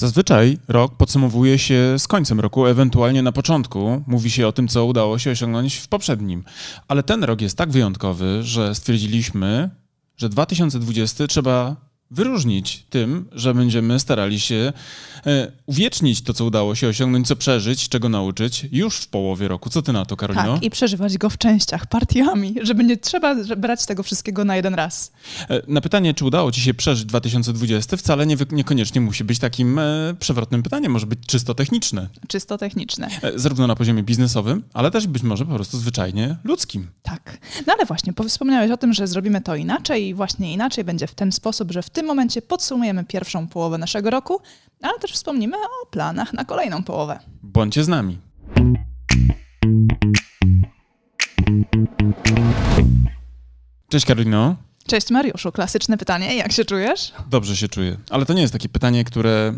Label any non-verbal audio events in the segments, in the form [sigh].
Zazwyczaj rok podsumowuje się z końcem roku, ewentualnie na początku mówi się o tym, co udało się osiągnąć w poprzednim. Ale ten rok jest tak wyjątkowy, że stwierdziliśmy, że 2020 trzeba wyróżnić tym, że będziemy starali się e, uwiecznić to, co udało się osiągnąć, co przeżyć, czego nauczyć już w połowie roku. Co ty na to, Karolino? Tak, i przeżywać go w częściach, partiami, żeby nie trzeba brać tego wszystkiego na jeden raz. E, na pytanie, czy udało ci się przeżyć 2020, wcale nie, niekoniecznie musi być takim e, przewrotnym pytaniem, może być czysto techniczne. Czysto techniczne. Zarówno na poziomie biznesowym, ale też być może po prostu zwyczajnie ludzkim. Tak. No ale właśnie, wspomniałeś o tym, że zrobimy to inaczej i właśnie inaczej będzie w ten sposób, że w tym tym momencie podsumujemy pierwszą połowę naszego roku, ale też wspomnimy o planach na kolejną połowę. Bądźcie z nami. Cześć Karolino. Cześć Mariuszu. Klasyczne pytanie, jak się czujesz? Dobrze się czuję, ale to nie jest takie pytanie, które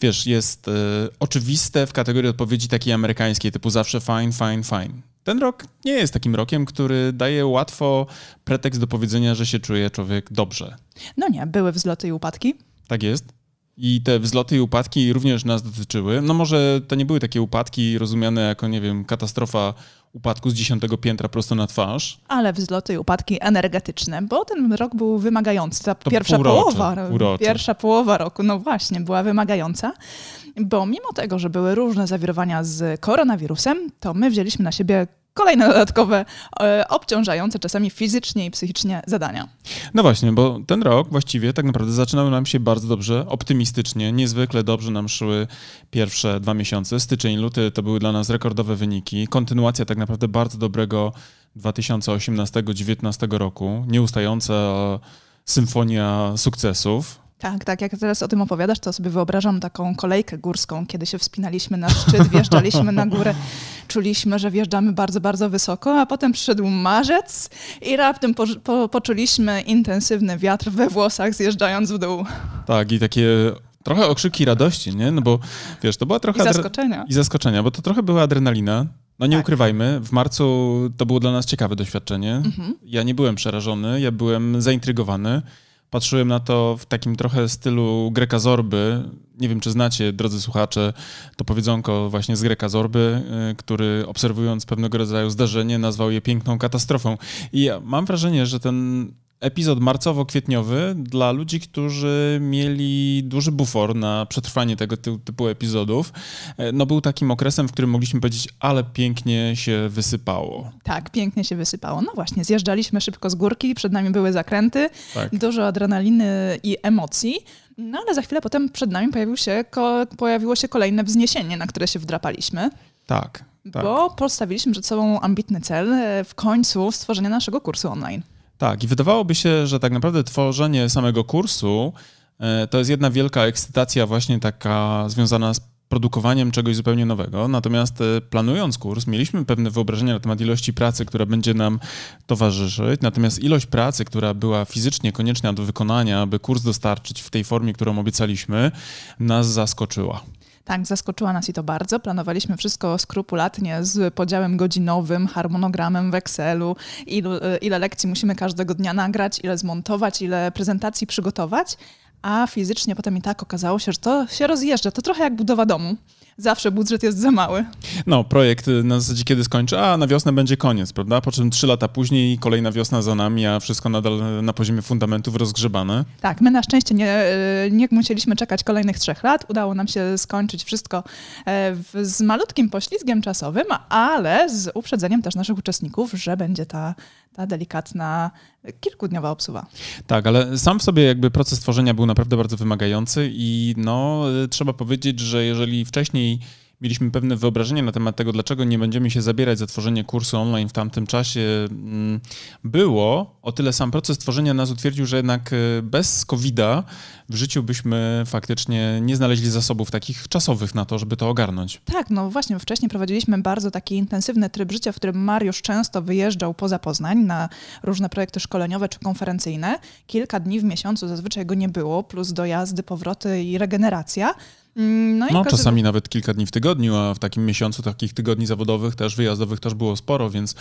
wiesz, jest y, oczywiste w kategorii odpowiedzi takiej amerykańskiej, typu zawsze fine, fine, fine. Ten rok nie jest takim rokiem, który daje łatwo pretekst do powiedzenia, że się czuje człowiek dobrze. No nie, były wzloty i upadki. Tak jest. I te wzloty i upadki również nas dotyczyły. No może to nie były takie upadki rozumiane jako, nie wiem, katastrofa upadku z dziesiątego piętra prosto na twarz. Ale wzloty i upadki energetyczne, bo ten rok był wymagający. Ta to pierwsza połowa, urocze. pierwsza połowa roku, no właśnie, była wymagająca, bo mimo tego, że były różne zawirowania z koronawirusem, to my wzięliśmy na siebie kolejne dodatkowe, e, obciążające czasami fizycznie i psychicznie zadania. No właśnie, bo ten rok właściwie tak naprawdę zaczynał nam się bardzo dobrze, optymistycznie, niezwykle dobrze nam szły pierwsze dwa miesiące. Styczeń, luty to były dla nas rekordowe wyniki. Kontynuacja tak naprawdę bardzo dobrego 2018-2019 roku, nieustająca symfonia sukcesów. Tak, tak. Jak teraz o tym opowiadasz, to sobie wyobrażam taką kolejkę górską, kiedy się wspinaliśmy na szczyt, wjeżdżaliśmy na górę, czuliśmy, że wjeżdżamy bardzo, bardzo wysoko, a potem przyszedł marzec i raptem po, po, poczuliśmy intensywny wiatr we włosach zjeżdżając w dół. Tak, i takie trochę okrzyki radości, nie? No bo wiesz, to była trochę... I zaskoczenia. I zaskoczenia, bo to trochę była adrenalina. No nie tak. ukrywajmy, w marcu to było dla nas ciekawe doświadczenie. Mhm. Ja nie byłem przerażony, ja byłem zaintrygowany patrzyłem na to w takim trochę stylu Greka Zorby. Nie wiem, czy znacie, drodzy słuchacze, to powiedzonko właśnie z Greka Zorby, y, który obserwując pewnego rodzaju zdarzenie nazwał je piękną katastrofą. I ja mam wrażenie, że ten epizod marcowo-kwietniowy dla ludzi, którzy mieli duży bufor na przetrwanie tego typu epizodów, e, no był takim okresem, w którym mogliśmy powiedzieć, ale pięknie się wysypało. Tak, pięknie się wysypało. No właśnie, zjeżdżaliśmy szybko z górki, przed nami były zakręty, tak. dużo adrenaliny i emocji. No ale za chwilę potem przed nami pojawił się, pojawiło się kolejne wzniesienie, na które się wdrapaliśmy. Tak, tak. Bo postawiliśmy przed sobą ambitny cel e, w końcu stworzenia naszego kursu online. Tak, i wydawałoby się, że tak naprawdę tworzenie samego kursu e, to jest jedna wielka ekscytacja właśnie taka związana z produkowaniem czegoś zupełnie nowego. Natomiast e, planując kurs, mieliśmy pewne wyobrażenia na temat ilości pracy, która będzie nam towarzyszyć. Natomiast ilość pracy, która była fizycznie konieczna do wykonania, aby kurs dostarczyć w tej formie, którą obiecaliśmy, nas zaskoczyła. Tak, zaskoczyła nas i to bardzo. Planowaliśmy wszystko skrupulatnie z podziałem godzinowym, harmonogramem w Excelu, ile, ile lekcji musimy każdego dnia nagrać, ile zmontować, ile prezentacji przygotować, a fizycznie potem i tak okazało się, że to się rozjeżdża. To trochę jak budowa domu zawsze budżet jest za mały. No, projekt na zasadzie kiedy skończy, a na wiosnę będzie koniec, prawda? Po czym trzy lata później kolejna wiosna za nami, a wszystko nadal na poziomie fundamentów rozgrzebane. Tak, my na szczęście nie, nie musieliśmy czekać kolejnych trzech lat. Udało nam się skończyć wszystko e, z malutkim poślizgiem czasowym, ale z uprzedzeniem też naszych uczestników, że będzie ta, ta delikatna, kilkudniowa obsuwa. Tak, ale sam w sobie jakby proces tworzenia był naprawdę bardzo wymagający i no, trzeba powiedzieć, że jeżeli wcześniej mieliśmy pewne wyobrażenie na temat tego, dlaczego nie będziemy się zabierać za tworzenie kursu online w tamtym czasie mm, było, o tyle sam proces tworzenia nas utwierdził, że jednak e, bez COVID-a w życiu byśmy faktycznie nie znaleźli zasobów takich czasowych na to, żeby to ogarnąć. Tak, no właśnie, wcześniej prowadziliśmy bardzo taki intensywny tryb życia, w którym Mariusz często wyjeżdżał poza Poznań na różne projekty szkoleniowe czy konferencyjne. Kilka dni w miesiącu zazwyczaj go nie było, plus dojazdy, powroty i regeneracja. Mm, no, no czasami nawet kilka dni w tygodniu, a w takim miesiącu takich tygodni zawodowych też, wyjazdowych też było sporo, więc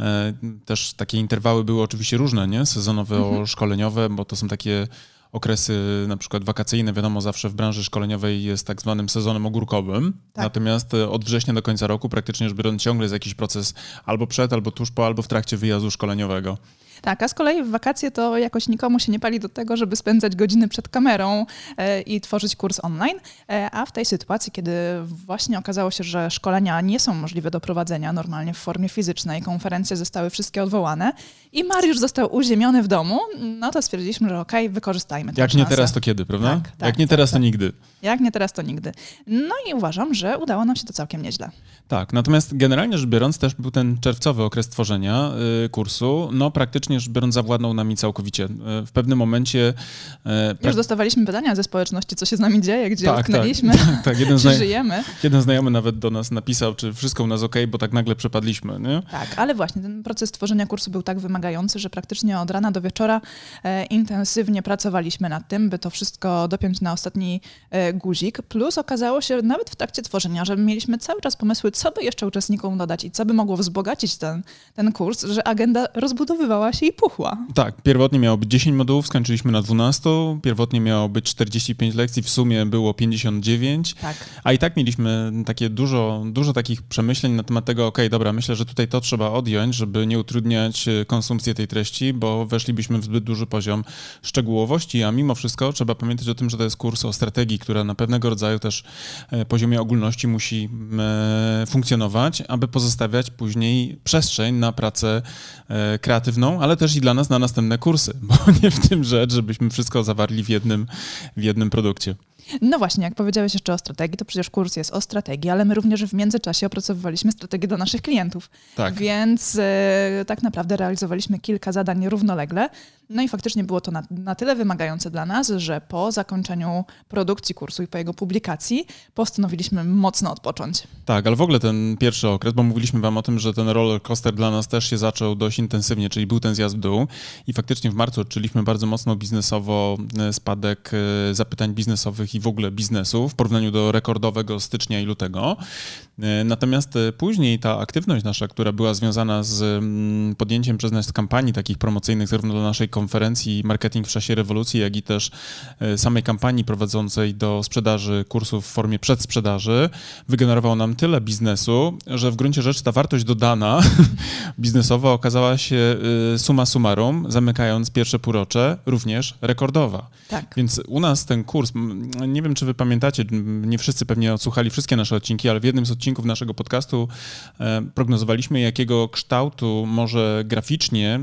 e, też takie interwały były oczywiście różne, nie? Sezonowe, mhm. szkoleniowe, bo to są takie okresy na przykład wakacyjne, wiadomo, zawsze w branży szkoleniowej jest tak zwanym sezonem ogórkowym. Tak. Natomiast e, od września do końca roku praktycznie rzecz biorąc ciągle jest jakiś proces albo przed, albo tuż po, albo w trakcie wyjazdu szkoleniowego. Tak, a z kolei w wakacje to jakoś nikomu się nie pali do tego, żeby spędzać godziny przed kamerą e, i tworzyć kurs online. E, a w tej sytuacji, kiedy właśnie okazało się, że szkolenia nie są możliwe do prowadzenia normalnie w formie fizycznej, konferencje zostały wszystkie odwołane i Mariusz został uziemiony w domu, no to stwierdziliśmy, że okej, okay, wykorzystajmy tę Jak szansę. nie teraz, to kiedy, prawda? Tak, tak, Jak nie tak, teraz, tak, to nigdy. Jak nie teraz, to nigdy. No i uważam, że udało nam się to całkiem nieźle. Tak, natomiast generalnie rzecz biorąc też był ten czerwcowy okres tworzenia y, kursu. No praktycznie rzecz biorąc zawładnął nami całkowicie. Y, w pewnym momencie... Y, Już dostawaliśmy pytania ze społeczności, co się z nami dzieje, gdzie tak, utknęliśmy, tak, tak, jeden [laughs] czy żyjemy. Jeden znajomy nawet do nas napisał, czy wszystko u nas ok, bo tak nagle przepadliśmy. Nie? Tak, ale właśnie ten proces tworzenia kursu był tak wymagający, że praktycznie od rana do wieczora e, intensywnie pracowaliśmy nad tym, by to wszystko dopiąć na ostatni e, guzik. Plus okazało się nawet w trakcie tworzenia, że mieliśmy cały czas pomysły, co by jeszcze uczestnikom dodać i co by mogło wzbogacić ten, ten kurs, że agenda rozbudowywała się i puchła. Tak, pierwotnie miało być 10 modułów, skończyliśmy na 12, pierwotnie miało być 45 lekcji, w sumie było 59, tak. a i tak mieliśmy takie dużo, dużo takich przemyśleń na temat tego, ok, dobra, myślę, że tutaj to trzeba odjąć, żeby nie utrudniać e, konsumpcji tej treści, bo weszlibyśmy w zbyt duży poziom szczegółowości, a mimo wszystko trzeba pamiętać o tym, że to jest kurs o strategii, która na pewnego rodzaju też e, poziomie ogólności musi e, funkcjonować, aby pozostawiać później przestrzeń na pracę kreatywną, ale też i dla nas na następne kursy, bo [laughs] nie w tym rzecz, żebyśmy wszystko zawarli w jednym, w jednym produkcie. No właśnie, jak powiedziałeś jeszcze o strategii, to przecież kurs jest o strategii, ale my również w międzyczasie opracowywaliśmy strategię dla naszych klientów. Tak. Więc e, tak naprawdę realizowaliśmy kilka zadań równolegle. No i faktycznie było to na, na, tyle wymagające dla nas, że po zakończeniu produkcji kursu i po jego publikacji postanowiliśmy mocno odpocząć. Tak, ale w ogóle ten pierwszy okres, bo mówiliśmy wam o tym, że ten roller coaster dla nas też się zaczął dość intensywnie, czyli był ten zjazd w dół i faktycznie w marcu odczuliśmy bardzo mocno biznesowo e, spadek e, zapytań biznesowych i w ogóle biznesu w porównaniu do rekordowego stycznia i lutego. E, natomiast później ta aktywność nasza, która była związana z mm, podjęciem przez nas kampanii takich promocyjnych zarówno dla naszej konferencji Marketing w czasie rewolucji, jak i też e, samej kampanii prowadzącej do sprzedaży kursów w formie przedsprzedaży, wygenerował nam tyle biznesu, że w gruncie rzeczy ta wartość dodana [laughs] biznesowa okazała się e, suma summarum, zamykając pierwsze półrocze, również rekordowa. Tak. Więc u nas ten kurs, nie wiem czy wy pamiętacie, nie wszyscy pewnie odsłuchali wszystkie nasze odcinki, ale w jednym z odcinków naszego podcastu e, prognozowaliśmy, jakiego kształtu może graficznie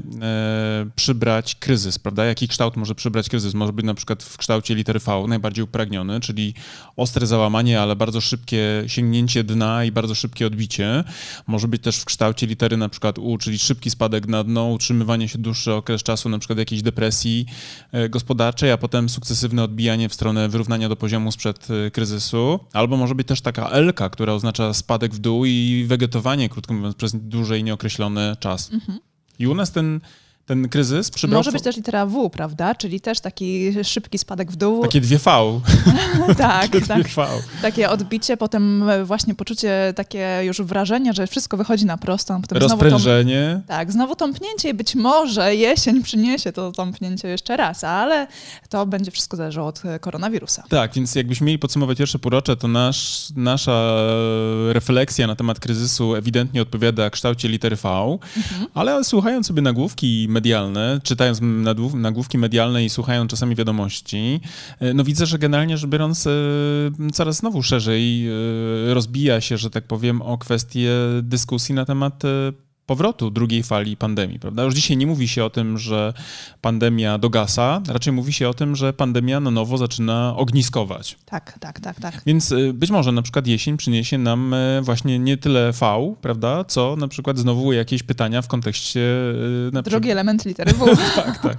przybrać kryzys, prawda? Jaki kształt może przybrać kryzys? Może być na przykład w kształcie litery V najbardziej upragniony, czyli ostre załamanie, ale bardzo szybkie sięgnięcie dna i bardzo szybkie odbicie. Może być też w kształcie litery na przykład U, czyli szybki spadek na dno, utrzymywanie się dłuższy okres czasu, na przykład jakiejś depresji e, gospodarczej, a potem sukcesywne odbijanie w stronę wyrównania do poziomu sprzed e, kryzysu. Albo może być też taka L, która oznacza spadek w dół i wegetowanie, krótko mówiąc, przez dłużej nieokreślony czas. Mhm. I u nas ten ten kryzys przybrał... Może być też litera W, prawda? Czyli też taki szybki spadek w dół. Takie dwie V. [laughs] tak, Takie tak. V. Takie odbicie, potem właśnie poczucie, takie już wrażenie, że wszystko wychodzi na prostą. Potem Rozprężenie. Znowu tak, znowu tąpnięcie i być może jesień przyniesie to tąpnięcie jeszcze raz, ale to będzie wszystko zależało od koronawirusa. Tak, więc jakbyśmy mieli podsumować pierwsze półrocze, to nasz, nasza refleksja na temat kryzysu ewidentnie odpowiada kształcie litery V, mhm. ale słuchając sobie nagłówki medialne, czytając nagłówki medialne i słuchając czasami wiadomości, e, no widzę, że generalnie rzecz biorąc e, coraz znowu szerzej e, rozbija się, że tak powiem, o kwestię dyskusji na temat powrotu drugiej fali pandemii, prawda? Już dzisiaj nie mówi się o tym, że pandemia dogasa, raczej mówi się o tym, że pandemia na nowo zaczyna ogniskować. Tak, tak, tak, tak. Więc y, być może na przykład jesień przyniesie nam y, właśnie nie tyle V, prawda, co na przykład znowu jakieś pytania w kontekście... Y, na Drogi element litery W. [laughs] tak, tak.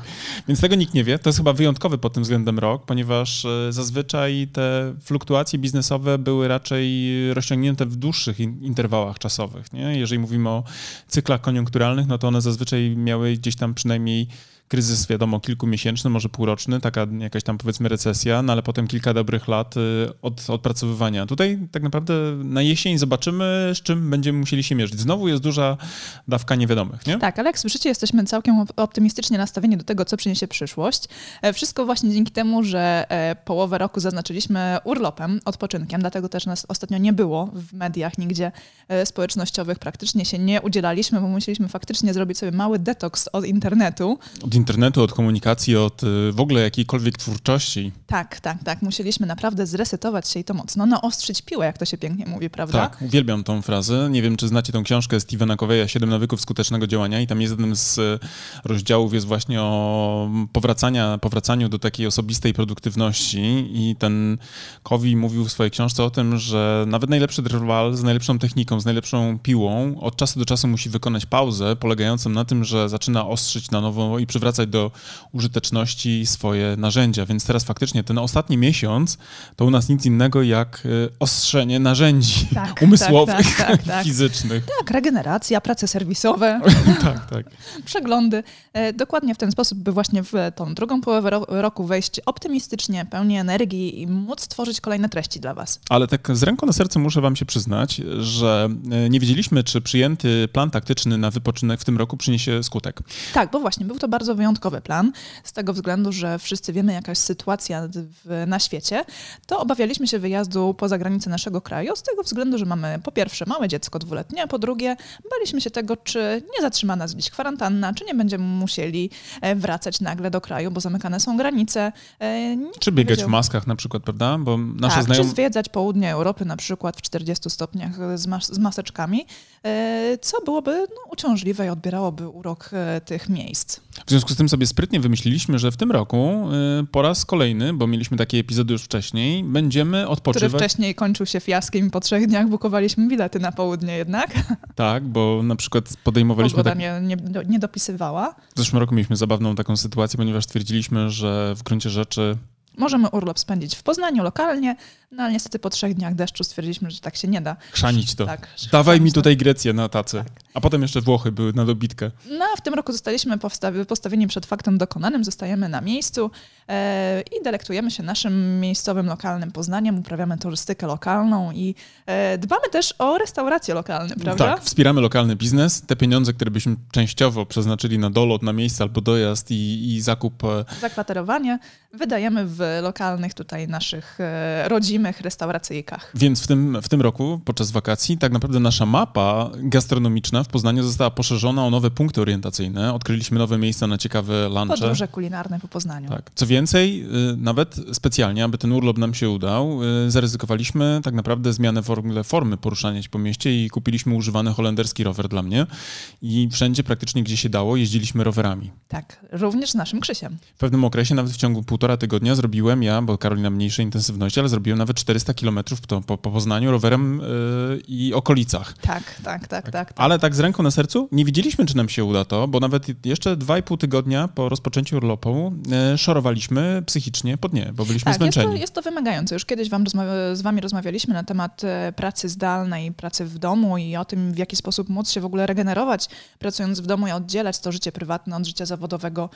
Więc tego nikt nie wie. To jest chyba wyjątkowy pod tym względem rok, ponieważ zazwyczaj te fluktuacje biznesowe były raczej rozciągnięte w dłuższych interwałach czasowych. Nie? Jeżeli mówimy o cyklach koniunkturalnych, no to one zazwyczaj miały gdzieś tam przynajmniej kryzys, wiadomo, kilkumiesięczny, może półroczny, taka jakaś tam powiedzmy recesja, no ale potem kilka dobrych lat y, od, odpracowywania. Tutaj tak naprawdę na jesień zobaczymy, z czym będziemy musieli się mierzyć. Znowu jest duża dawka niewiadomych, nie? Tak, ale jak słyszycie, jesteśmy całkiem optymistycznie nastawieni do tego, co przyniesie przyszłość. E, wszystko właśnie dzięki temu, że e, połowę roku zaznaczyliśmy urlopem, odpoczynkiem, dlatego też nas ostatnio nie było w mediach nigdzie e, społecznościowych, praktycznie się nie udzielaliśmy, bo musieliśmy faktycznie zrobić sobie mały detoks od internetu. Od internetu, od komunikacji, od y, w ogóle jakiejkolwiek twórczości. Tak, tak, tak. Musieliśmy naprawdę zresetować się i to mocno naostrzyć piłę, jak to się pięknie mówi, prawda? Tak, uwielbiam tą frazę. Nie wiem, czy znacie tą książkę Stevena Coveya, Siedem nawyków skutecznego działania i tam jest jednym z y, rozdziałów jest właśnie o powracania, powracaniu do takiej osobistej produktywności i ten Covey mówił w swojej książce o tym, że nawet najlepszy drwal z najlepszą techniką, z najlepszą piłą od czasu do czasu musi wykonać pauzę polegającą na tym, że zaczyna ostrzyć na nowo i przywracać do użyteczności swoje narzędzia. Więc teraz faktycznie ten ostatni miesiąc to u nas nic innego jak y, ostrzenie narzędzi Tak, umysłowych, tak, tak, tak. fizycznych. Tak, regeneracja, prace serwisowe, [laughs] tak, tak. przeglądy. E, Dokładnie w ten sposób, by właśnie w tą drugą połowę ro- roku wejść optymistycznie, pełni energii i móc tworzyć kolejne treści dla Was. Ale tak z ręką na sercu muszę wam się przyznać, że y, nie wiedzieliśmy, czy przyjęty plan taktyczny na wypoczynek w tym roku przyniesie skutek. Tak, bo właśnie był to bardzo wyjątkowy plan, z tego względu, że wszyscy wiemy, jaka jest sytuacja w, na świecie, to obawialiśmy się wyjazdu poza granice naszego kraju, z tego względu, że mamy po pierwsze małe dziecko dwuletnie, a po drugie baliśmy się tego, czy nie zatrzyma nas gdzieś kwarantanna, czy nie będziemy musieli e, wracać nagle do kraju, bo zamykane są granice. E, nikt Czy biegać w maskach na przykład, prawda? Bo nasze tak, czy zwiedzać południe Europy na przykład w 40 stopniach z, mas- z maseczkami, e, co byłoby no, uciążliwe i odbierałoby urok tych miejsc. W związku z tym sobie sprytnie wymyśliliśmy, że w tym roku y, po raz kolejny, bo mieliśmy takie epizody już wcześniej, będziemy Który odpoczywać. wcześniej kończył się fiaskiem i po trzech dniach bukowaliśmy bilety na południe jednak. [laughs] Tak, bo na przykład podejmowaliśmy. Pogoda Tak... nie, nie, nie dopisywała. W zeszłym roku mieliśmy zabawną taką sytuację, ponieważ stwierdziliśmy, że w gruncie rzeczy Możemy urlop spędzić w Poznaniu lokalnie, no ale niestety po trzech dniach deszczu stwierdziliśmy, że tak się nie da. chrzanić to. Tak, Dawaj mi tutaj Grecję na tacy. A potem jeszcze Włochy były na dobitkę. No a w tym roku zostaliśmy postawieni przed faktem dokonanym, zostajemy na miejscu e, i delektujemy się naszym miejscowym, lokalnym Poznaniem, uprawiamy turystykę lokalną i e, dbamy też o restauracje lokalne, prawda? Tak, wspieramy lokalny biznes. Te pieniądze, które byśmy częściowo przeznaczyli na dolot, na miejsce albo dojazd i, i zakup e, Zakwaterowanie wydajemy w lokalnych tutaj naszych e, rodzimych restauracyjkach. Więc w tym, w tym roku, podczas wakacji, tak naprawdę nasza mapa gastronomiczna w Poznaniu została poszerzona o nowe punkty orientacyjne. Odkryliśmy nowe miejsca na ciekawe lunche. Podróże kulinarne po Poznaniu. Tak. Co więcej, y, nawet specjalnie, aby ten urlop nam się udał, y, zaryzykowaliśmy tak naprawdę zmianę w ogóle formy poruszania się po mieście i kupiliśmy używany holenderski rower dla mnie. I wszędzie praktycznie, gdzie się dało, jeździliśmy rowerami. Tak, również z naszym Krzysiem. W pewnym okresie, nawet w ciągu półtora tygodnia zrobiłem ja, bo Karolina mniejszej intensywności, ale zrobiłem nawet 400 kilometrów po, po, po Poznaniu rowerem y, i okolicach. Tak, tak, tak, tak. tak. Ale tak z ręką na sercu, nie wiedzieliśmy, czy nam się uda to, bo nawet jeszcze dwa i pół tygodnia po rozpoczęciu urlopu e, szorowaliśmy psychicznie pod nie, bo byliśmy Tak, jest to, zmęczeni. jest to wymagające. Już kiedyś wam z wami rozmawialiśmy na temat e, pracy zdalnej, pracy w domu i o tym, w jaki sposób móc się w ogóle regenerować, pracując w domu i oddzielać to życie prywatne od życia zawodowego,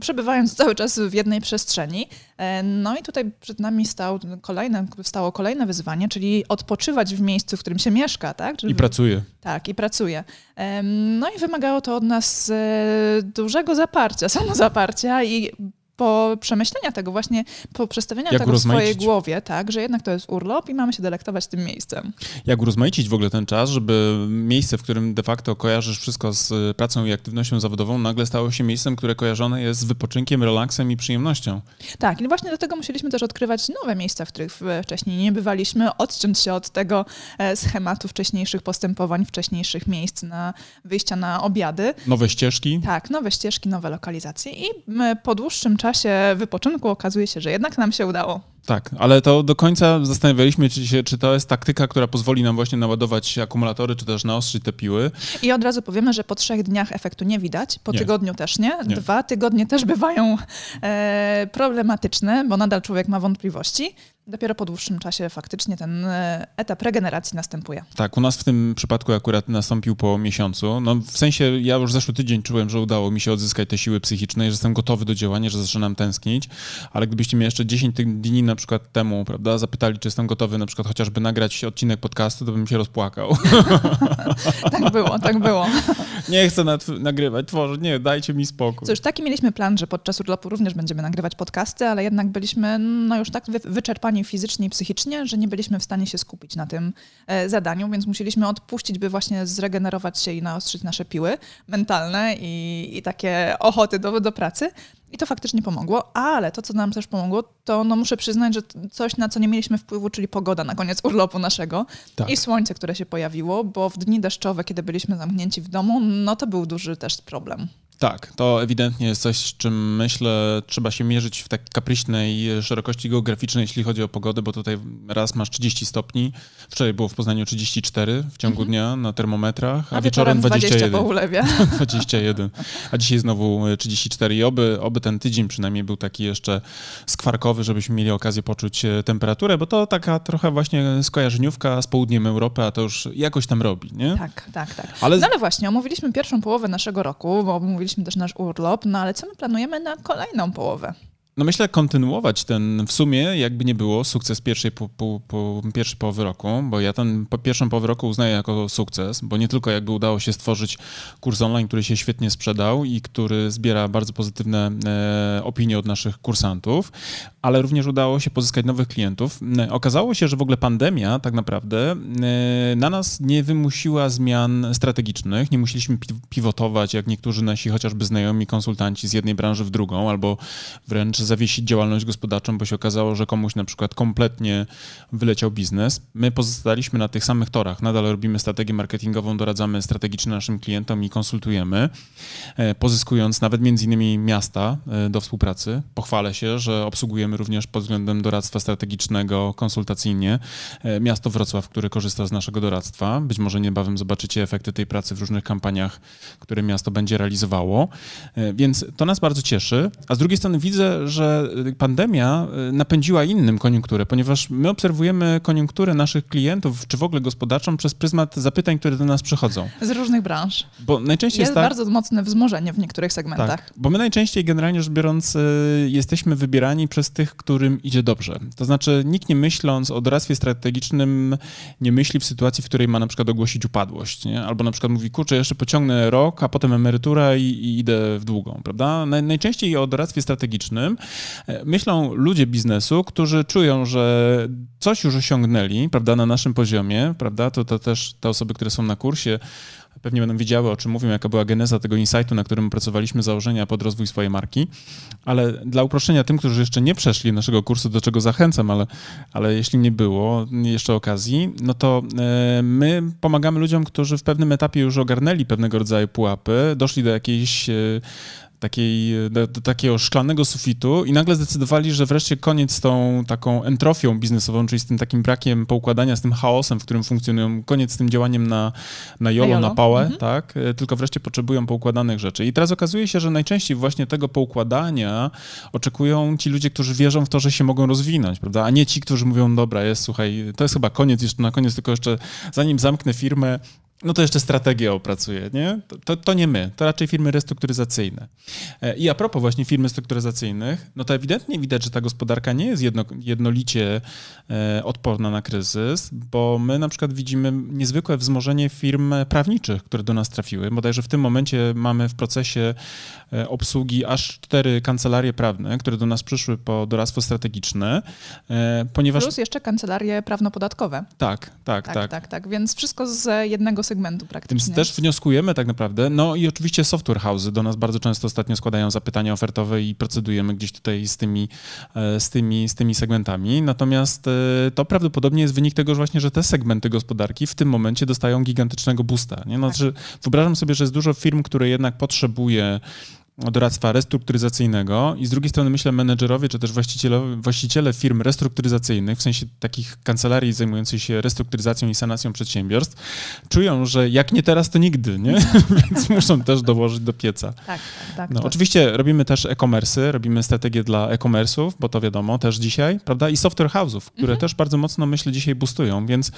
przebywając cały czas w jednej przestrzeni. E, No i tutaj przed nami stał kolejne, stało kolejne wyzwanie, czyli odpoczywać w miejscu, w którym się mieszka, tak? Czyli I pracuję. tak, i pracuje. Em, No i wymagało to od nas e, dużego zaparcia, [laughs] samozaparcia i po przemyślenia tego właśnie, po przestawienia Jak tego w swojej głowie, tak, że jednak to jest urlop i mamy się delektować tym miejscem. Jak urozmaicić w ogóle ten czas, żeby miejsce, w którym de facto kojarzysz wszystko z y, pracą i aktywnością zawodową, nagle stało się miejscem, które kojarzone jest z wypoczynkiem, relaksem i przyjemnością. Tak, i właśnie dlatego musieliśmy też odkrywać nowe miejsca, w których e, wcześniej nie bywaliśmy, odciąć się od tego e, schematu wcześniejszych postępowań, wcześniejszych miejsc na wyjścia na obiady. Nowe ścieżki. Tak, nowe ścieżki, nowe lokalizacje i po dłuższym czasie wypoczynku okazuje się, że jednak nam się udało. Tak, ale to do końca zastanawialiśmy się, czy to jest taktyka, która pozwoli nam właśnie naładować akumulatory, czy też naostrzyć te piły. I od razu powiemy, że po trzech dniach efektu nie widać, po Nie. tygodniu też nie. Nie. Dwa tygodnie też bywają e, problematyczne, bo nadal człowiek ma wątpliwości. Dopiero po dłuższym czasie faktycznie ten e, etap regeneracji następuje. Tak, u nas w tym przypadku akurat nastąpił po miesiącu. No, w sensie ja już zeszły tydzień czułem, że udało mi się odzyskać te siły psychiczne, że jestem gotowy do działania, że zaczynam tęsknić, ale gdybyście mnie jeszcze 10 dni na przykład temu, prawda, zapytali, czy jestem gotowy na przykład chociażby nagrać odcinek podcastu, to bym się rozpłakał. [laughs] tak było, tak było. [laughs] Nie chcę nagrywać, tworzyć, nie, dajcie mi spokój. Cóż, taki mieliśmy plan, że podczas urlopu również będziemy nagrywać podcasty, ale jednak byliśmy no, już tak wyczerpani fizycznie i psychicznie, że nie byliśmy w stanie się skupić na tym e, zadaniu, więc musieliśmy odpuścić, by właśnie zregenerować się i naostrzyć nasze piły mentalne i, i takie ochoty do, do pracy. I to faktycznie pomogło, ale to, co nam też pomogło, to no muszę przyznać, że coś, na co nie mieliśmy wpływu, czyli pogoda na koniec urlopu naszego tak. i słońce, które się pojawiło, bo w dni deszczowe, kiedy byliśmy zamknięci w domu, no to był duży też problem. Tak, to ewidentnie jest coś, z czym myślę, trzeba się mierzyć w takiej kapryśnej szerokości geograficznej, jeśli chodzi o pogodę, bo tutaj raz masz 30 stopni, wczoraj było w Poznaniu 34 w ciągu mhm. dnia na termometrach, a, a wieczorem 21. 20 po ulewie. 21, a dzisiaj znowu 34 i oby, oby ten tydzień przynajmniej był taki jeszcze skwarkowy, żebyśmy mieli okazję poczuć e, temperaturę, bo to taka trochę właśnie skojarzeniówka z południem Europy, a to już jakoś tam robi, nie? Tak, tak, tak. Ale, no ale właśnie, omówiliśmy pierwszą połowę naszego roku, bo omówiliśmy omówiliśmy też nasz urlop, no ale co my planujemy na kolejną połowę? No myślę kontynuować ten w sumie, jakby nie było, sukces pierwszej, po, po, po pierwszej połowy roku, bo ja ten pierwszą połowę roku uznaję jako sukces, bo nie tylko jakby udało się stworzyć kurs online, który się świetnie sprzedał i który zbiera bardzo pozytywne e, opinie od naszych kursantów, ale również udało się pozyskać nowych klientów. E, okazało się, że w ogóle pandemia tak naprawdę e, na nas nie wymusiła zmian strategicznych, nie musieliśmy pivotować jak niektórzy nasi chociażby znajomi konsultanci z jednej branży w drugą, albo wręcz zawiesić działalność gospodarczą, bo się okazało, że komuś na przykład kompletnie wyleciał biznes. My pozostaliśmy na tych samych torach. Nadal robimy strategię marketingową, doradzamy strategicznie naszym klientom i konsultujemy, e, pozyskując nawet między innymi miasta e, do współpracy. Pochwalę się, że obsługujemy również pod względem doradztwa strategicznego konsultacyjnie e, miasto Wrocław, które korzysta z naszego doradztwa. Być może niebawem zobaczycie efekty tej pracy w różnych kampaniach, które miasto będzie realizowało. Więc to nas bardzo cieszy. A z drugiej strony widzę, że że pandemia y, napędziła innym koniunkturę, ponieważ my obserwujemy koniunkturę naszych klientów, czy w ogóle gospodarczą, przez pryzmat zapytań, które do nas przychodzą. Z różnych branż. Bo najczęściej jest, jest tak, bardzo mocne wzmożenie w niektórych segmentach. Tak, bo my najczęściej generalnie rzecz biorąc y, jesteśmy wybierani przez tych, którym idzie dobrze. To znaczy nikt nie myśląc o doradztwie strategicznym nie myśli w sytuacji, w której ma na przykład ogłosić upadłość, nie? albo na przykład mówi, kurczę, jeszcze pociągnę rok, a potem emerytura i, i idę w długą, prawda? Najczęściej o doradztwie strategicznym myślą ludzie biznesu, którzy czują, że coś już osiągnęli, prawda, na naszym poziomie, prawda, to, to też te osoby, które są na kursie, pewnie będą wiedziały, o czym mówią, jaka była geneza tego insightu, na którym opracowaliśmy założenia pod rozwój swojej marki. Ale dla uproszczenia tym, którzy jeszcze nie przeszli naszego kursu, do czego zachęcam, ale, ale jeśli nie było jeszcze okazji, no to e, my pomagamy ludziom, którzy w pewnym etapie już ogarnęli pewnego rodzaju pułapy, doszli do jakiejś e, takiej, do, do, takiego szklanego sufitu i nagle zdecydowali, że wreszcie koniec z tą taką entrofią biznesową, czyli z tym takim brakiem poukładania, z tym chaosem, w którym funkcjonują, koniec z tym działaniem na, na jolo, na, na pałę, mhm. tak? E, tylko wreszcie potrzebują poukładanych rzeczy. I teraz okazuje się, że najczęściej właśnie tego poukładania oczekują ci ludzie, którzy wierzą w to, że się mogą rozwinąć, prawda? A nie ci, którzy mówią, dobra, jest, słuchaj, to jest chyba koniec, jeszcze na koniec, tylko jeszcze zanim zamknę firmę, no to jeszcze strategię opracuje, nie? To, to, to, nie my, to raczej firmy restrukturyzacyjne. E, I a propos właśnie firm restrukturyzacyjnych, no to ewidentnie widać, że ta gospodarka nie jest jedno, jednolicie e, odporna na kryzys, bo my na przykład widzimy niezwykłe wzmożenie firm prawniczych, które do nas trafiły. Bodajże w tym momencie mamy w procesie e, obsługi aż cztery kancelarie prawne, które do nas przyszły po doradztwo strategiczne, ponieważ... Plus jeszcze kancelarie prawno-podatkowe. Tak, tak, tak. Tak, tak, tak. Więc wszystko z jednego segmentu praktycznie. Więc też wnioskujemy tak naprawdę. No i oczywiście software house'y do nas bardzo często ostatnio składają zapytania ofertowe i procedujemy gdzieś tutaj z tymi, e, z tymi, z tymi segmentami. Natomiast e, to prawdopodobnie jest wynik tego że właśnie, że te segmenty gospodarki w tym momencie dostają gigantycznego boosta. Nie? No, tak. Znaczy, wyobrażam sobie, że jest dużo firm, które jednak potrzebuje doradztwa restrukturyzacyjnego i z drugiej strony myślę menedżerowie czy też właściciele, właściciele firm restrukturyzacyjnych, w sensie takich kancelarii zajmujących się restrukturyzacją i sanacją przedsiębiorstw, czują, że jak nie teraz, to nigdy, nie? [laughs] Więc muszą też dołożyć do pieca. Tak, tak, tak. No, oczywiście robimy też e-commerce, robimy strategię dla e-commerce'ów, bo to wiadomo też dzisiaj, prawda? I software house'ów, które mhm. też bardzo mocno, myślę, dzisiaj boostują, więc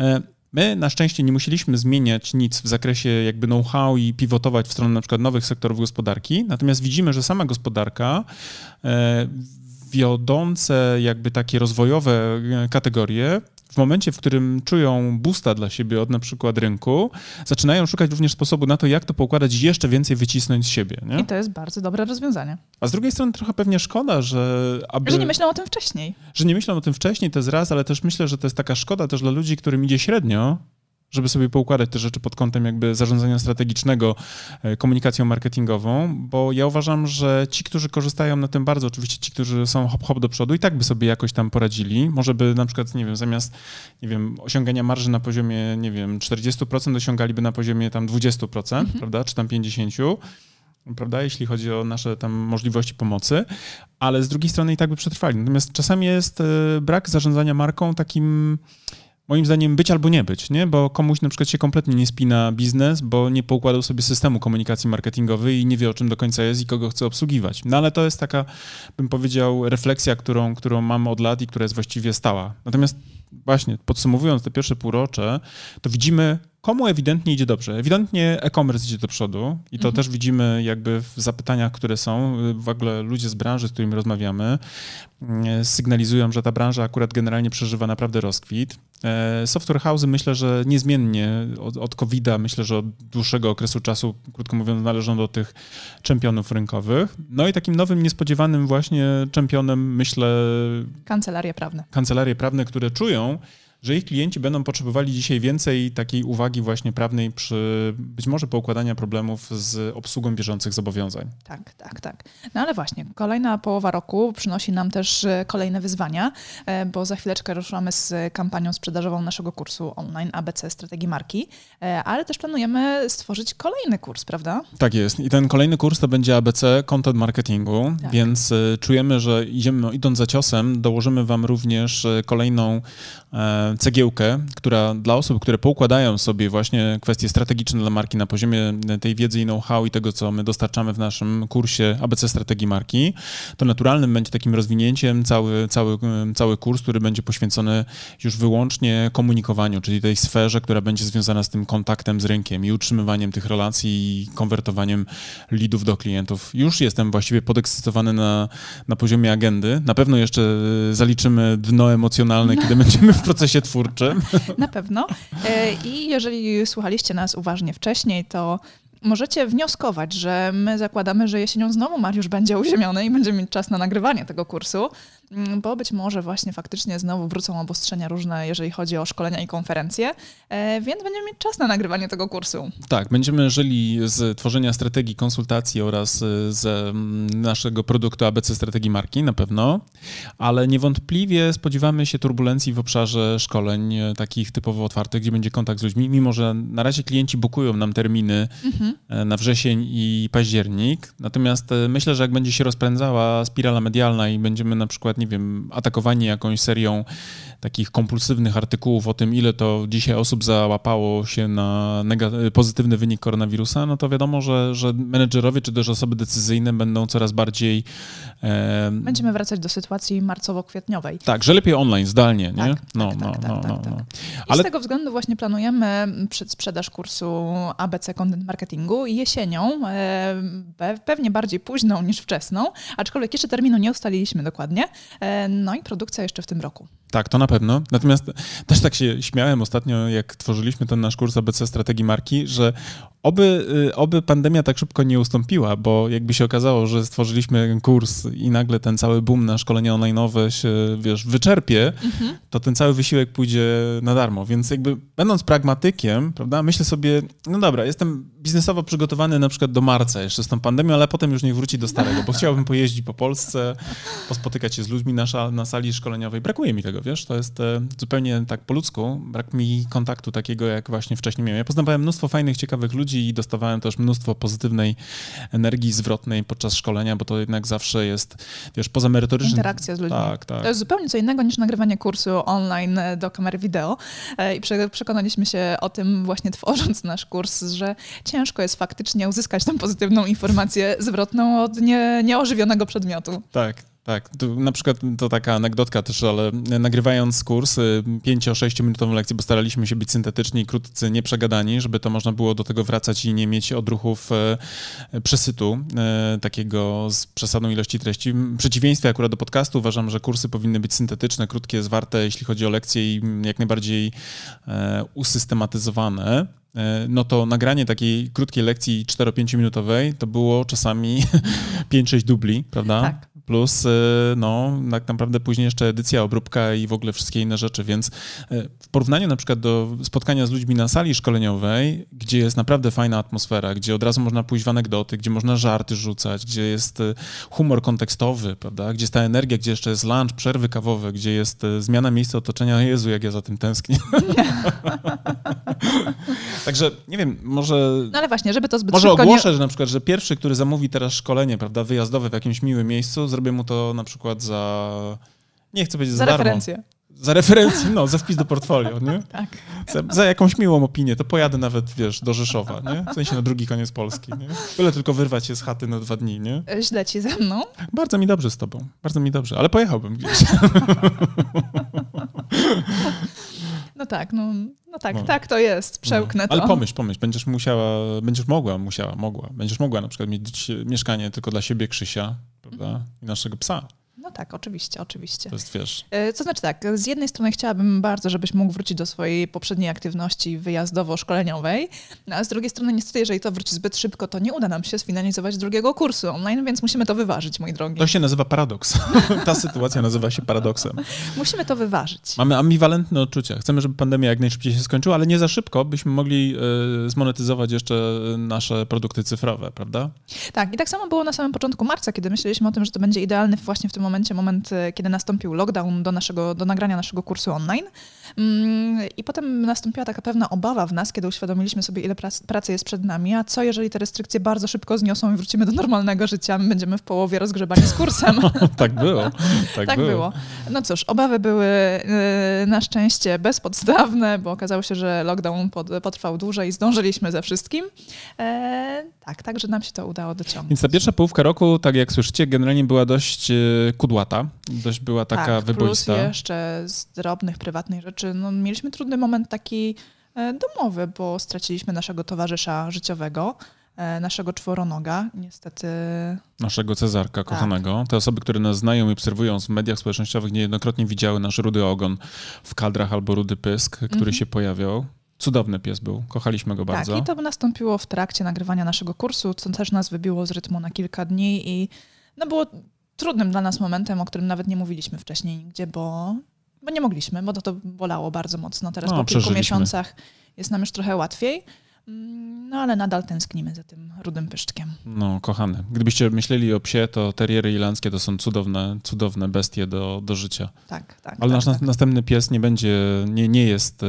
e, My na szczęście nie musieliśmy zmieniać nic w zakresie jakby know-how i pivotować w stronę na przykład nowych sektorów gospodarki, natomiast widzimy, że sama gospodarka e, wiodące jakby takie rozwojowe e, kategorie w momencie, w którym czują boosta dla siebie od na przykład rynku, zaczynają szukać również sposobu na to, jak to poukładać jeszcze więcej wycisnąć z siebie. Nie? I to jest bardzo dobre rozwiązanie. A z drugiej strony trochę pewnie szkoda, że... Aby, że nie myślą o tym wcześniej. Że nie myślą o tym wcześniej, to jest raz, ale też myślę, że to jest taka szkoda też dla ludzi, którym idzie średnio, żeby sobie poukładać te rzeczy pod kątem jakby zarządzania strategicznego, e, komunikacją marketingową, bo ja uważam, że ci, którzy korzystają na tym bardzo, oczywiście ci, którzy są hop hop do przodu i tak by sobie jakoś tam poradzili, może by na przykład, nie wiem, zamiast, nie wiem, osiągania marży na poziomie, nie wiem, 40% osiągaliby na poziomie tam 20%, mhm. prawda, czy tam 50%, prawda, jeśli chodzi o nasze tam możliwości pomocy, ale z drugiej strony i tak by przetrwali. Natomiast czasami jest e, brak zarządzania marką takim moim zdaniem być albo nie być, nie? bo komuś na przykład się kompletnie nie spina biznes, bo nie poukładał sobie systemu komunikacji marketingowej i nie wie o czym do końca jest i kogo chce obsługiwać. No ale to jest taka, bym powiedział, refleksja, którą, którą mam od lat i która jest właściwie stała. Natomiast właśnie podsumowując te pierwsze półrocze, to widzimy komu ewidentnie idzie dobrze. Ewidentnie e-commerce idzie do przodu i to mhm. też widzimy jakby w zapytaniach, które są. W ogóle ludzie z branży, z którymi rozmawiamy, mm, sygnalizują, że ta branża akurat generalnie przeżywa naprawdę rozkwit. E, software house myślę, że niezmiennie od, od COVID-a, myślę, że od dłuższego okresu czasu, krótko mówiąc, należą do tych czempionów rynkowych. No i takim nowym, niespodziewanym właśnie czempionem, myślę... Kancelarie prawne. Kancelarie prawne, które czują, że ich klienci będą potrzebowali dzisiaj więcej takiej uwagi właśnie prawnej przy być może poukładania problemów z obsługą bieżących zobowiązań. Tak, tak, tak. No ale właśnie, kolejna połowa roku przynosi nam też e, kolejne wyzwania, e, bo za chwileczkę ruszamy z kampanią sprzedażową naszego kursu online ABC Strategii Marki, e, ale też planujemy stworzyć kolejny kurs, prawda? Tak jest. I ten kolejny kurs to będzie ABC Content Marketingu, tak. więc czujemy, że idziemy, idąc za ciosem, dołożymy Wam również kolejną cegiełkę, która dla osób, które poukładają sobie właśnie kwestie strategiczne dla marki na poziomie tej wiedzy i know-how i tego, co my dostarczamy w naszym kursie ABC Strategii Marki, to naturalnym będzie takim rozwinięciem cały, cały, cały kurs, który będzie poświęcony już wyłącznie komunikowaniu, czyli tej sferze, która będzie związana z tym kontaktem z rynkiem i utrzymywaniem tych relacji i konwertowaniem leadów do klientów. Już jestem właściwie podekscytowany na, na poziomie agendy. Na pewno jeszcze zaliczymy dno emocjonalne, kiedy będziemy w procesie twórczym. [laughs] Na pewno. E, I jeżeli słuchaliście nas uważnie wcześniej, to możecie wnioskować, że my zakładamy, że jesienią znowu Mariusz będzie uziemiony i będziemy mieć czas na nagrywanie tego kursu, bo być może właśnie faktycznie znowu wrócą obostrzenia różne, jeżeli chodzi o szkolenia i konferencje, e, więc będziemy mieć czas na nagrywanie tego kursu. Tak, będziemy żyli z tworzenia strategii konsultacji oraz e, z mm, naszego produktu ABC Strategii Marki na pewno, ale niewątpliwie spodziewamy się turbulencji w obszarze szkoleń e, takich typowo otwartych, gdzie będzie kontakt z ludźmi, mimo że na razie klienci bukują nam terminy mhm na wrzesień i październik. Natomiast myślę, że jak będzie się rozpędzała spirala medialna i będziemy na przykład, nie wiem, atakowani jakąś serią takich kompulsywnych artykułów o tym, ile to dzisiaj osób załapało się na pozytywny wynik koronawirusa, no to wiadomo, że, że menedżerowie czy też osoby decyzyjne będą coraz bardziej... Będziemy wracać do sytuacji marcowo-kwietniowej. Tak, że lepiej online, zdalnie, nie? Tak, no, tak, no, tak, no, tak, no, tak, no. Ale... z tego względu właśnie planujemy przedsprzedaż kursu ABC Content Marketingu jesienią, pewnie bardziej późną niż wczesną, aczkolwiek jeszcze terminu nie ustaliliśmy dokładnie. E, no i produkcja jeszcze w tym roku. Tak, to na pewno. Natomiast też tak się śmiałem ostatnio, jak tworzyliśmy ten nasz kurs ABC Strategii Marki, że oby, y, oby pandemia tak szybko nie ustąpiła, bo jakby się okazało, że stworzyliśmy kurs i nagle ten cały boom na szkolenia online'owe się, wiesz, wyczerpie, mhm. to ten cały wysiłek pójdzie na darmo. Więc jakby będąc pragmatykiem, prawda, myślę sobie, no dobra, jestem biznesowo przygotowany na przykład do marca jeszcze z tą pandemią, ale potem już niech wróci do starego, bo chciałbym pojeździć po Polsce, pospotykać się z ludźmi na, na sali szkoleniowej. Brakuje mi tego wiesz, to jest e, zupełnie tak po ludzku, brak mi kontaktu takiego, jak właśnie wcześniej miałem. Ja poznawałem mnóstwo fajnych, ciekawych ludzi i dostawałem też mnóstwo pozytywnej energii zwrotnej podczas szkolenia, bo to jednak zawsze jest, wiesz, poza merytorycznym... Interakcja z ludźmi. Tak, tak. To jest zupełnie co innego niż nagrywanie kursu online e, do kamery wideo e, i przekonaliśmy się o tym właśnie tworząc nasz kurs, że ciężko jest faktycznie uzyskać tą pozytywną informację zwrotną od nie, nieożywionego przedmiotu. Tak, tak, na przykład to taka anegdotka też, ale nagrywając kurs, 5-6 minutową lekcję, bo staraliśmy się być syntetyczni, krótcy, nieprzegadani, żeby to można było do tego wracać i nie mieć odruchów e, przesytu, e, takiego z przesadą ilości treści. W przeciwieństwie akurat do podcastu uważam, że kursy powinny być syntetyczne, krótkie, zwarte, jeśli chodzi o lekcje i jak najbardziej e, usystematyzowane no to nagranie takiej krótkiej lekcji 4-5 minutowej to było czasami [laughs] 5-6 dubli, prawda? Tak plus y, no, tak naprawdę później jeszcze edycja, obróbka i w ogóle wszystkie inne rzeczy, więc y, w porównaniu na przykład do spotkania z ludźmi na sali szkoleniowej, gdzie jest naprawdę fajna atmosfera, gdzie od razu można pójść w anegdoty, gdzie można żarty rzucać, gdzie jest y, humor kontekstowy, prawda, gdzie jest ta energia, gdzie jeszcze jest lunch, przerwy kawowe, gdzie jest zmiana miejsca otoczenia, Jezu, jak ja za tym tęsknię. [laughs] Także, nie wiem, może... No ale właśnie, żeby to zbyt Może ogłoszę, nie... że na przykład, że pierwszy, który zamówi teraz szkolenie, prawda, wyjazdowe w jakimś miłym miejscu, zrobię mu to na przykład za. Nie chcę powiedzieć za, za referencję. Za referencję, no, za wpis do portfolio, nie? [laughs] Tak. Za, za, jakąś miłą opinię, to pojadę nawet, wiesz, do Rzeszowa, nie? W sensie na drugi koniec Polski, nie? Byle tylko wyrwać się z chaty na dwa dni, nie? Źle ci ze mną? Bardzo mi dobrze z tobą, bardzo mi dobrze, ale pojechałbym gdzieś. [laughs] No tak, no, no tak, no. tak to jest, przełknę no. to. Ale pomyśl, pomyśl, będziesz musiała, będziesz mogła, musiała, mogła, będziesz mogła na przykład mieć mieszkanie tylko dla siebie, Krzysia, prawda, i naszego psa. No tak, oczywiście, oczywiście. To jest, wiesz... E, co znaczy tak, z jednej strony chciałabym bardzo, żebyś mógł wrócić do swojej poprzedniej aktywności wyjazdowo-szkoleniowej, a z drugiej strony niestety, jeżeli to wróci zbyt szybko, to nie uda nam się sfinalizować drugiego kursu online, więc musimy to wyważyć, mój drogi. To się nazywa paradoks. [laughs] Ta sytuacja nazywa się paradoksem. Musimy to wyważyć. Mamy ambiwalentne odczucia. Chcemy, żeby pandemia jak najszybciej się skończyła, ale nie za szybko, byśmy mogli y, zmonetyzować jeszcze nasze produkty cyfrowe, prawda? Tak, i tak samo było na samym początku marca, kiedy myśleliśmy o tym, że to będzie idealny właśnie w tym momencie momencie moment, e, kiedy nastąpił lockdown do, naszego, do nagrania naszego kursu online. Mm, I potem nastąpiła taka pewna obawa w nas, kiedy uświadomiliśmy sobie, ile pracy jest przed nami, a co jeżeli te restrykcje bardzo szybko zniosą i wrócimy do normalnego życia, my będziemy w połowie rozgrzebani z kursem. [laughs] tak było. Tak, tak było. było. No cóż, obawy były e, na szczęście bezpodstawne, bo okazało się, że lockdown potrwał dłużej i zdążyliśmy ze wszystkim. E, tak, także nam się to udało dociągnąć. Więc ta pierwsza połówka roku, tak jak słyszycie, generalnie była dość kudłata, dość była taka tak, wyboista. Plus jeszcze z drobnych, prywatnych rzeczy. No, mieliśmy trudny moment taki e, domowy, bo straciliśmy naszego towarzysza życiowego, e, naszego czworonoga, niestety. Naszego Cezarka, tak. kochanego. Te osoby, które nas znają i obserwują w mediach społecznościowych, niejednokrotnie widziały nasz rudy ogon w kadrach albo rudy pysk, który mm -hmm. się pojawiał. Cudowny pies był, kochaliśmy go bardzo. Tak, i to nastąpiło w trakcie nagrywania naszego kursu, co też nas wybiło z rytmu na kilka dni i no było trudnym dla nas momentem, o którym nawet nie mówiliśmy wcześniej nigdzie, bo, bo nie mogliśmy, bo to, to bolało bardzo mocno. Teraz no, po kilku miesiącach jest nam już trochę łatwiej. Mm, no ale nadal tęsknimy za tym rudym pyszczkiem. No, kochany. Gdybyście myśleli o psie, to teriery irlandzkie to są cudowne, cudowne bestie do, do życia. Tak, tak. Ale tak, nasz tak. następny pies nie będzie, nie, nie jest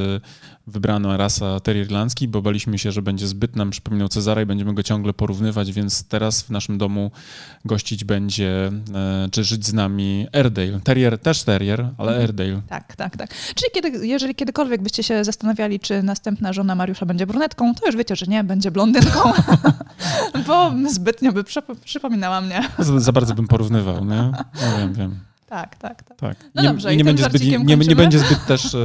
wybrana rasa terrier irlandzki, bo baliśmy się, że będzie zbyt nam przypominał Cezara i będziemy go ciągle porównywać, więc teraz w naszym domu gościć będzie, e, czy żyć z nami Airedale. Terrier, też terrier, ale mhm. Airedale. Tak, tak, tak. Czyli kiedy, jeżeli kiedykolwiek byście się zastanawiali, czy następna żona Mariusza będzie brunetką, to już wiecie, że nie, będzie blondynką, [laughs] bo zbytnio by przypominała mnie. Za, za bardzo bym porównywał, nie? No wiem, wiem. Tak, tak, tak. tak. No nie, dobrze, nie, będzie zbyt, nie, nie, będzie zbyt też e,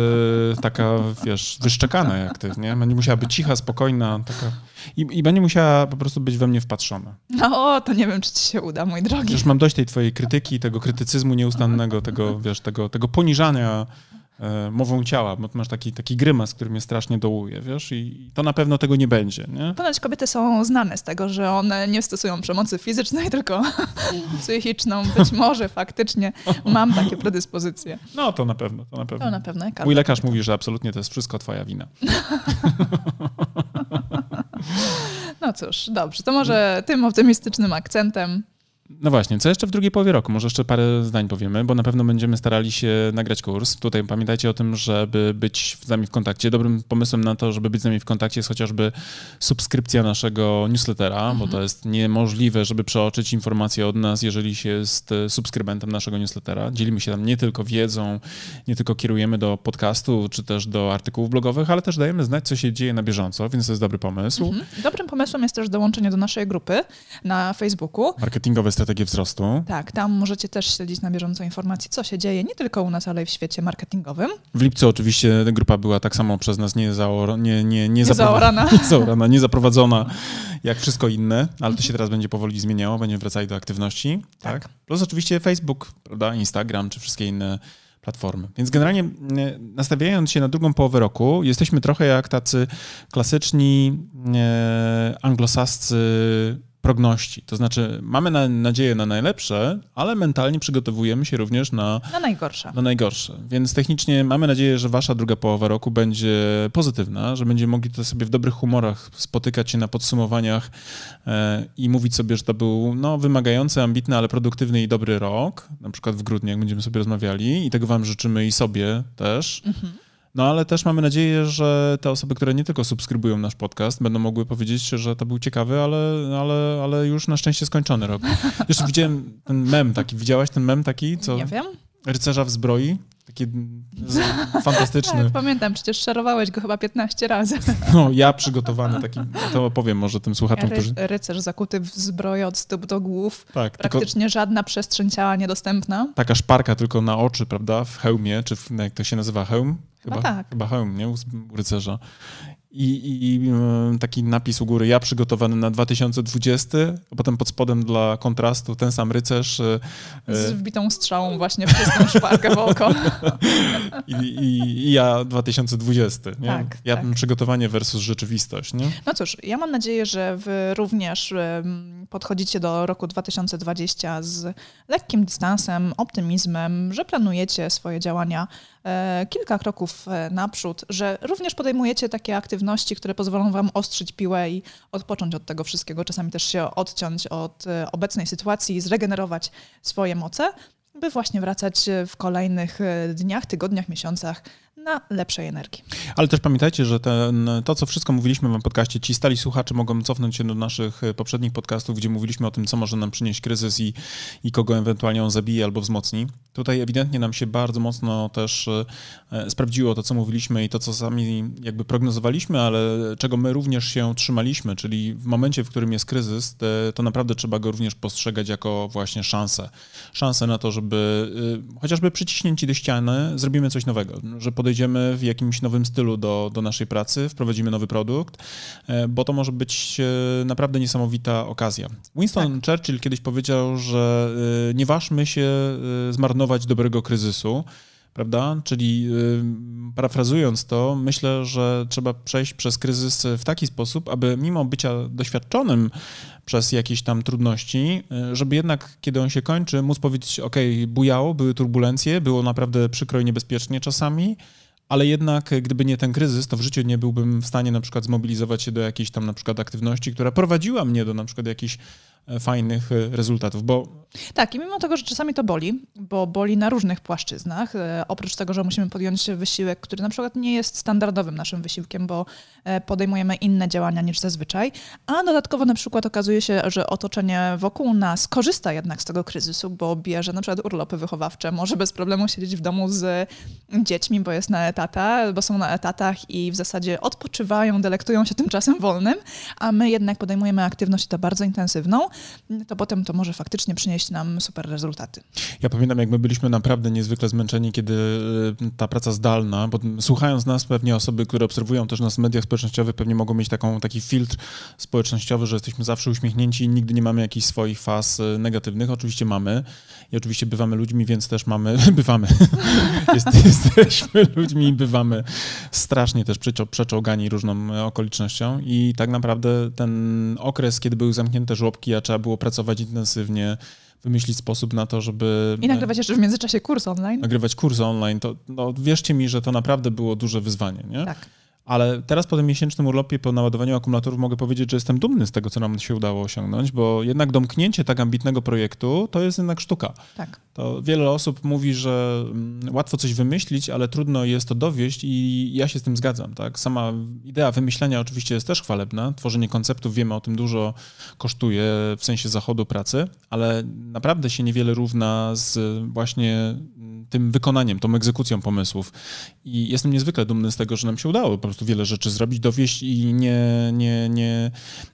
taka, wiesz, wyszczekana jak ty, nie? Będzie musiała być cicha, spokojna, taka... I, I będzie musiała po prostu być we mnie wpatrzona. No, to nie wiem, czy ci się uda, mój drogi. Już mam dość tej twojej krytyki, tego krytycyzmu nieustannego, tego, wiesz, tego, tego poniżania mową ciała, bo masz taki, taki grymas, który mnie strasznie dołuje, wiesz, i to na pewno tego nie będzie, nie? Ponoć kobiety są znane z tego, że one nie stosują przemocy fizycznej, [laughs] tylko psychiczną. Być [laughs] może faktycznie mam takie predyspozycje. No, to na pewno, to na pewno. To na pewno. Mój lekarz mówi, że absolutnie to jest wszystko twoja wina. [laughs] No cóż, dobrze, to może tym optymistycznym akcentem No właśnie, co jeszcze w drugiej połowie roku? Może jeszcze parę zdań powiemy, bo na pewno będziemy starali się nagrać kurs. Tutaj pamiętajcie o tym, żeby być z nami w kontakcie. Dobrym pomysłem na to, żeby być z nami w kontakcie jest chociażby subskrypcja naszego newslettera, mhm. bo to jest niemożliwe, żeby przeoczyć informacje od nas, jeżeli się jest e, subskrybentem naszego newslettera. Dzielimy się tam nie tylko wiedzą, nie tylko kierujemy do podcastu, czy też do artykułów blogowych, ale też dajemy znać, co się dzieje na bieżąco, więc to jest dobry pomysł. Mhm. Dobrym pomysłem jest też dołączenie do naszej grupy na Facebooku. Marketingowe strategie wzrostu. Tak, tam możecie też śledzić na bieżąco informacji, co się dzieje nie tylko u nas, ale i w świecie marketingowym. W lipcu oczywiście grupa była tak samo przez nas nie, zaora, nie, nie, nie, nie zaorana. [laughs] zaorana, nie zaprowadzona jak wszystko inne, ale to się teraz będzie powoli zmieniało, będziemy wracali do aktywności. Tak. tak. Plus oczywiście Facebook, prawda, Instagram czy wszystkie inne platformy. Więc generalnie nastawiając się na drugą połowę roku, jesteśmy trochę jak tacy klasyczni e, anglosascy progności. To znaczy, mamy na, nadzieję na najlepsze, ale mentalnie przygotowujemy się również na, na najgorsze. Na najgorsze. Więc technicznie mamy nadzieję, że wasza druga połowa roku będzie pozytywna, że będziemy mogli to sobie w dobrych humorach spotykać się na podsumowaniach e, i mówić sobie, że to był no, wymagający, ambitny, ale produktywny i dobry rok. Na przykład w grudniu, jak będziemy sobie rozmawiali i tego wam życzymy i sobie też. Mhm. No ale też mamy nadzieję, że te osoby, które nie tylko subskrybują nasz podcast, będą mogły powiedzieć, że to był ciekawy, ale, ale, ale już na szczęście skończony rok. Jeszcze widziałem ten mem taki. Widziałaś ten mem taki? Co? Nie wiem. Rycerza w zbroi? Taki [laughs] fantastyczny. Tak, pamiętam, przecież szarowałeś go chyba 15 razy. [laughs] No, ja przygotowany taki, to opowiem może tym słuchaczom, Ry którzy... Rycerz zakuty w zbroję od stóp do głów. Tak, Praktycznie tylko... żadna przestrzeń ciała niedostępna. Taka szparka tylko na oczy, prawda, w hełmie, czy w, jak to się nazywa, hełm? Chyba, chyba tak. Chyba hełm, nie? U rycerza i, i, e, taki napis u góry, ja przygotowany na 2020, a potem pod spodem dla kontrastu ten sam rycerz. E, Z wbitą strzałą właśnie w czystą szparkę w oko. [laughs] I, i, I, ja 2020, nie? Tak, ja tak. przygotowanie versus rzeczywistość, nie? No cóż, ja mam nadzieję, że wy również podchodzicie do roku 2020 z lekkim dystansem, optymizmem, że planujecie swoje działania E, kilka kroków e, naprzód, że również podejmujecie takie aktywności, które pozwolą Wam ostrzyć piłę i odpocząć od tego wszystkiego, czasami też się odciąć od e, obecnej sytuacji i zregenerować swoje moce, by właśnie wracać w kolejnych dniach, tygodniach, miesiącach na lepszej energii. Ale też pamiętajcie, że ten, to, co wszystko mówiliśmy w podcaście, ci stali słuchacze mogą cofnąć się do naszych e, poprzednich podcastów, gdzie mówiliśmy o tym, co może nam przynieść kryzys i, i kogo ewentualnie on zabije albo wzmocni. Tutaj ewidentnie nam się bardzo mocno też e, sprawdziło to, co mówiliśmy i to, co sami jakby prognozowaliśmy, ale czego my również się trzymaliśmy, czyli w momencie, w którym jest kryzys, to, naprawdę trzeba go również postrzegać jako właśnie szansę. Szansę na to, żeby chociażby przyciśnięci do ściany zrobimy coś nowego, że podejdziemy podejdziemy w jakimś nowym stylu do, do naszej pracy, wprowadzimy nowy produkt, e, bo to może być e, naprawdę niesamowita okazja. Winston tak. Churchill kiedyś powiedział, że e, nie ważmy się zmarnować dobrego kryzysu, prawda? Czyli parafrazując to, myślę, że trzeba przejść przez kryzys w taki sposób, aby mimo bycia doświadczonym przez jakieś tam trudności, żeby jednak, kiedy on się kończy, móc powiedzieć, ok, bujało, były turbulencje, było naprawdę przykro i niebezpiecznie czasami, ale jednak gdyby nie ten kryzys, to w życiu nie byłbym w stanie na przykład zmobilizować się do jakiejś tam na przykład aktywności, która prowadziła mnie do na przykład jakichś fajnych e, rezultatów, bo... Tak, i mimo tego, że czasami to boli, bo boli na różnych płaszczyznach, e, oprócz tego, że musimy podjąć wysiłek, który na przykład nie jest standardowym naszym wysiłkiem, bo podejmujemy inne działania niż zazwyczaj, a dodatkowo na przykład okazuje się, że otoczenie wokół nas korzysta jednak z tego kryzysu, bo bierze na przykład urlopy wychowawcze, może bez problemu siedzieć w domu z dziećmi, bo jest na etatach, bo są na etatach i w zasadzie odpoczywają, delektują się tym czasem wolnym, a my jednak podejmujemy aktywność to bardzo intensywną, to potem to może faktycznie przynieść nam super rezultaty. Ja pamiętam, jak my byliśmy naprawdę niezwykle zmęczeni, kiedy y, ta praca zdalna, bo słuchając nas pewnie osoby, które obserwują też nas w mediach społecznościowych, pewnie mogą mieć taką, taki filtr społecznościowy, że jesteśmy zawsze uśmiechnięci i nigdy nie mamy jakichś swoich faz y, negatywnych. Oczywiście mamy i oczywiście bywamy ludźmi, więc też mamy, [laughs] bywamy, [laughs] Jest, jesteśmy ludźmi i bywamy strasznie też przeczołgani różną okolicznością i tak naprawdę ten okres, kiedy były zamknięte żłobki, trzeba było pracować intensywnie, wymyślić sposób na to, żeby... I nagrywać jeszcze w międzyczasie kurs online. Nagrywać kurs online, to no, wierzcie mi, że to naprawdę było duże wyzwanie, nie? Tak Ale teraz po tym miesięcznym urlopie, po naładowaniu akumulatorów mogę powiedzieć, że jestem dumny z tego, co nam się udało osiągnąć, bo jednak domknięcie tak ambitnego projektu to jest jednak sztuka. Tak. To wiele osób mówi, że mm, łatwo coś wymyślić, ale trudno jest to dowieść i ja się z tym zgadzam. Tak? Sama idea wymyślania oczywiście jest też chwalebna. Tworzenie konceptów, wiemy o tym dużo kosztuje w sensie zachodu pracy, ale naprawdę się niewiele równa z właśnie tym wykonaniem, tą egzekucją pomysłów. I jestem niezwykle dumny z tego, że nam się udało po prostu wiele rzeczy zrobić, dowieść i nie, nie, nie,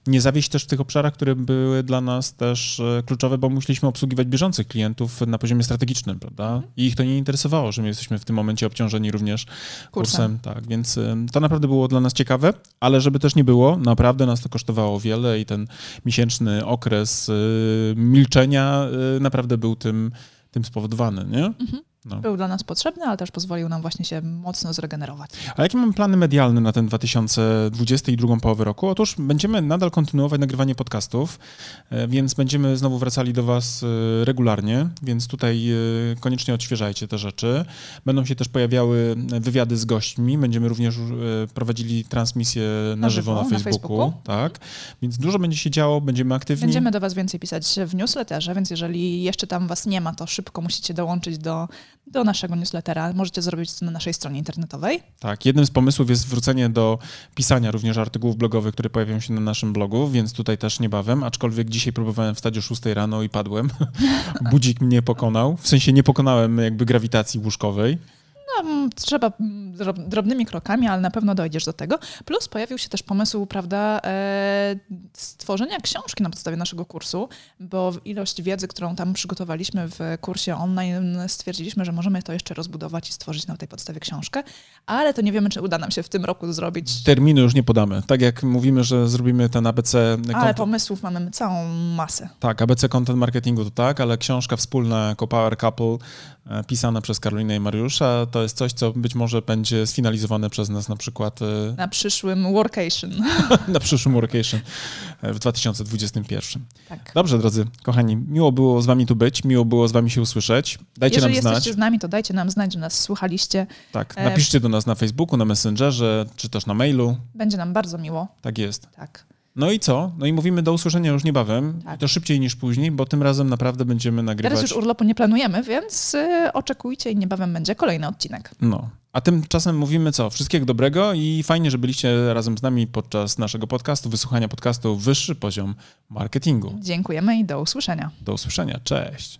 nie zawieść też w tych obszarach, które były dla nas też e, kluczowe, bo musieliśmy obsługiwać bieżących klientów na poziomie strategicznym, prawda? Mhm. I ich to nie interesowało, że my jesteśmy w tym momencie obciążeni również kursem. kursem tak, więc e, to naprawdę było dla nas ciekawe, ale żeby też nie było, naprawdę nas to kosztowało wiele i ten miesięczny okres e, milczenia naprawdę był tym, tym spowodowany, nie? Mhm. No. Był dla nas potrzebny, ale też pozwolił nam właśnie się mocno zregenerować. A jakie mamy plany medialne na ten 2020 i drugą połowę roku? Otóż będziemy nadal kontynuować nagrywanie podcastów, e, więc będziemy znowu wracali do Was e, regularnie, więc tutaj e, koniecznie odświeżajcie te rzeczy. Będą się też pojawiały wywiady z gośćmi, będziemy również prowadzili transmisję na, na żywo, na, Facebooku, na Facebooku. Tak, więc dużo będzie się działo, będziemy aktywni. Będziemy do Was więcej pisać w newsletterze, więc jeżeli jeszcze tam Was nie ma, to szybko musicie dołączyć do do naszego newslettera. Możecie zrobić to na naszej stronie internetowej. Tak, jednym z pomysłów jest wrócenie do pisania również artykułów blogowych, które pojawią się na naszym blogu, więc tutaj też niebawem, aczkolwiek dzisiaj próbowałem wstać o 6 rano i padłem. [laughs] Budzik mnie pokonał, w sensie nie pokonałem jakby grawitacji łóżkowej. No, trzeba drobnymi krokami, ale na pewno dojdziesz do tego. Plus pojawił się też pomysł, prawda, e, stworzenia książki na podstawie naszego kursu, bo ilość wiedzy, którą tam przygotowaliśmy w kursie online, stwierdziliśmy, że możemy to jeszcze rozbudować i stworzyć na tej podstawie książkę, ale to nie wiemy, czy uda nam się w tym roku zrobić. Terminu już nie podamy. Tak jak mówimy, że zrobimy ten ABC... Ale pomysłów mamy całą masę. Tak, ABC Content Marketingu to tak, ale książka wspólna jako Power Couple E, pisane przez Karolinę i Mariusza. To jest coś, co być może będzie sfinalizowane przez nas na przykład... E, na przyszłym workation. [laughs] na przyszłym workation e, w 2021. Tak. Dobrze, drodzy kochani, miło było z wami tu być, miło było z wami się usłyszeć. Dajcie Jeżeli nam znać. Jeżeli jesteście z nami, to dajcie nam znać, że nas słuchaliście. Tak, napiszcie do nas na Facebooku, na Messengerze, czy też na mailu. Będzie nam bardzo miło. Tak jest. Tak. No i co? No i mówimy do usłyszenia już niebawem. Tak. To szybciej niż później, bo tym razem naprawdę będziemy nagrywać. Teraz już urlopu nie planujemy, więc y, oczekujcie i niebawem będzie kolejny odcinek. No. A tymczasem mówimy co? Wszystkiego dobrego i fajnie, że byliście razem z nami podczas naszego podcastu, wysłuchania podcastu Wyższy Poziom Marketingu. Dziękujemy i do usłyszenia. Do usłyszenia. Cześć.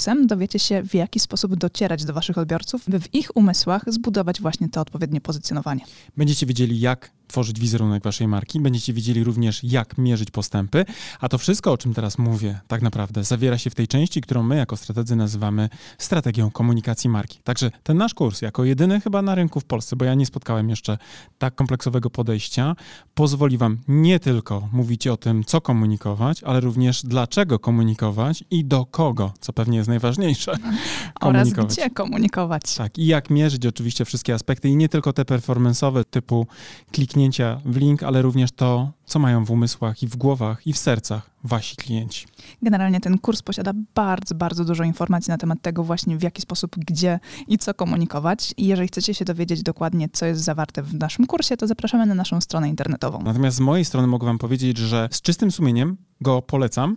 kursem dowiecie się, w jaki sposób docierać do Waszych odbiorców, by w ich umysłach zbudować właśnie to odpowiednie pozycjonowanie. Będziecie wiedzieli, jak tworzyć wizerunek waszej marki. Będziecie wiedzieli również, jak mierzyć postępy. A to wszystko, o czym teraz mówię, tak naprawdę zawiera się w tej części, którą my jako strategzy nazywamy strategią komunikacji marki. Także ten nasz kurs, jako jedyny chyba na rynku w Polsce, bo ja nie spotkałem jeszcze tak kompleksowego podejścia, pozwoli wam nie tylko mówić o tym, co komunikować, ale również dlaczego komunikować i do kogo, co pewnie jest najważniejsze. [laughs] Oraz gdzie komunikować. Tak, i jak mierzyć oczywiście wszystkie aspekty i nie tylko te performance'owe typu kliknięcia w link, ale również to, co mają w umysłach i w głowach i w sercach wasi klienci. Generalnie ten kurs posiada bardzo, bardzo dużo informacji na temat tego właśnie w jaki sposób, gdzie i co komunikować. I jeżeli chcecie się dowiedzieć dokładnie, co jest zawarte w naszym kursie, to zapraszamy na naszą stronę internetową. Natomiast z mojej strony mogę wam powiedzieć, że z czystym sumieniem go polecam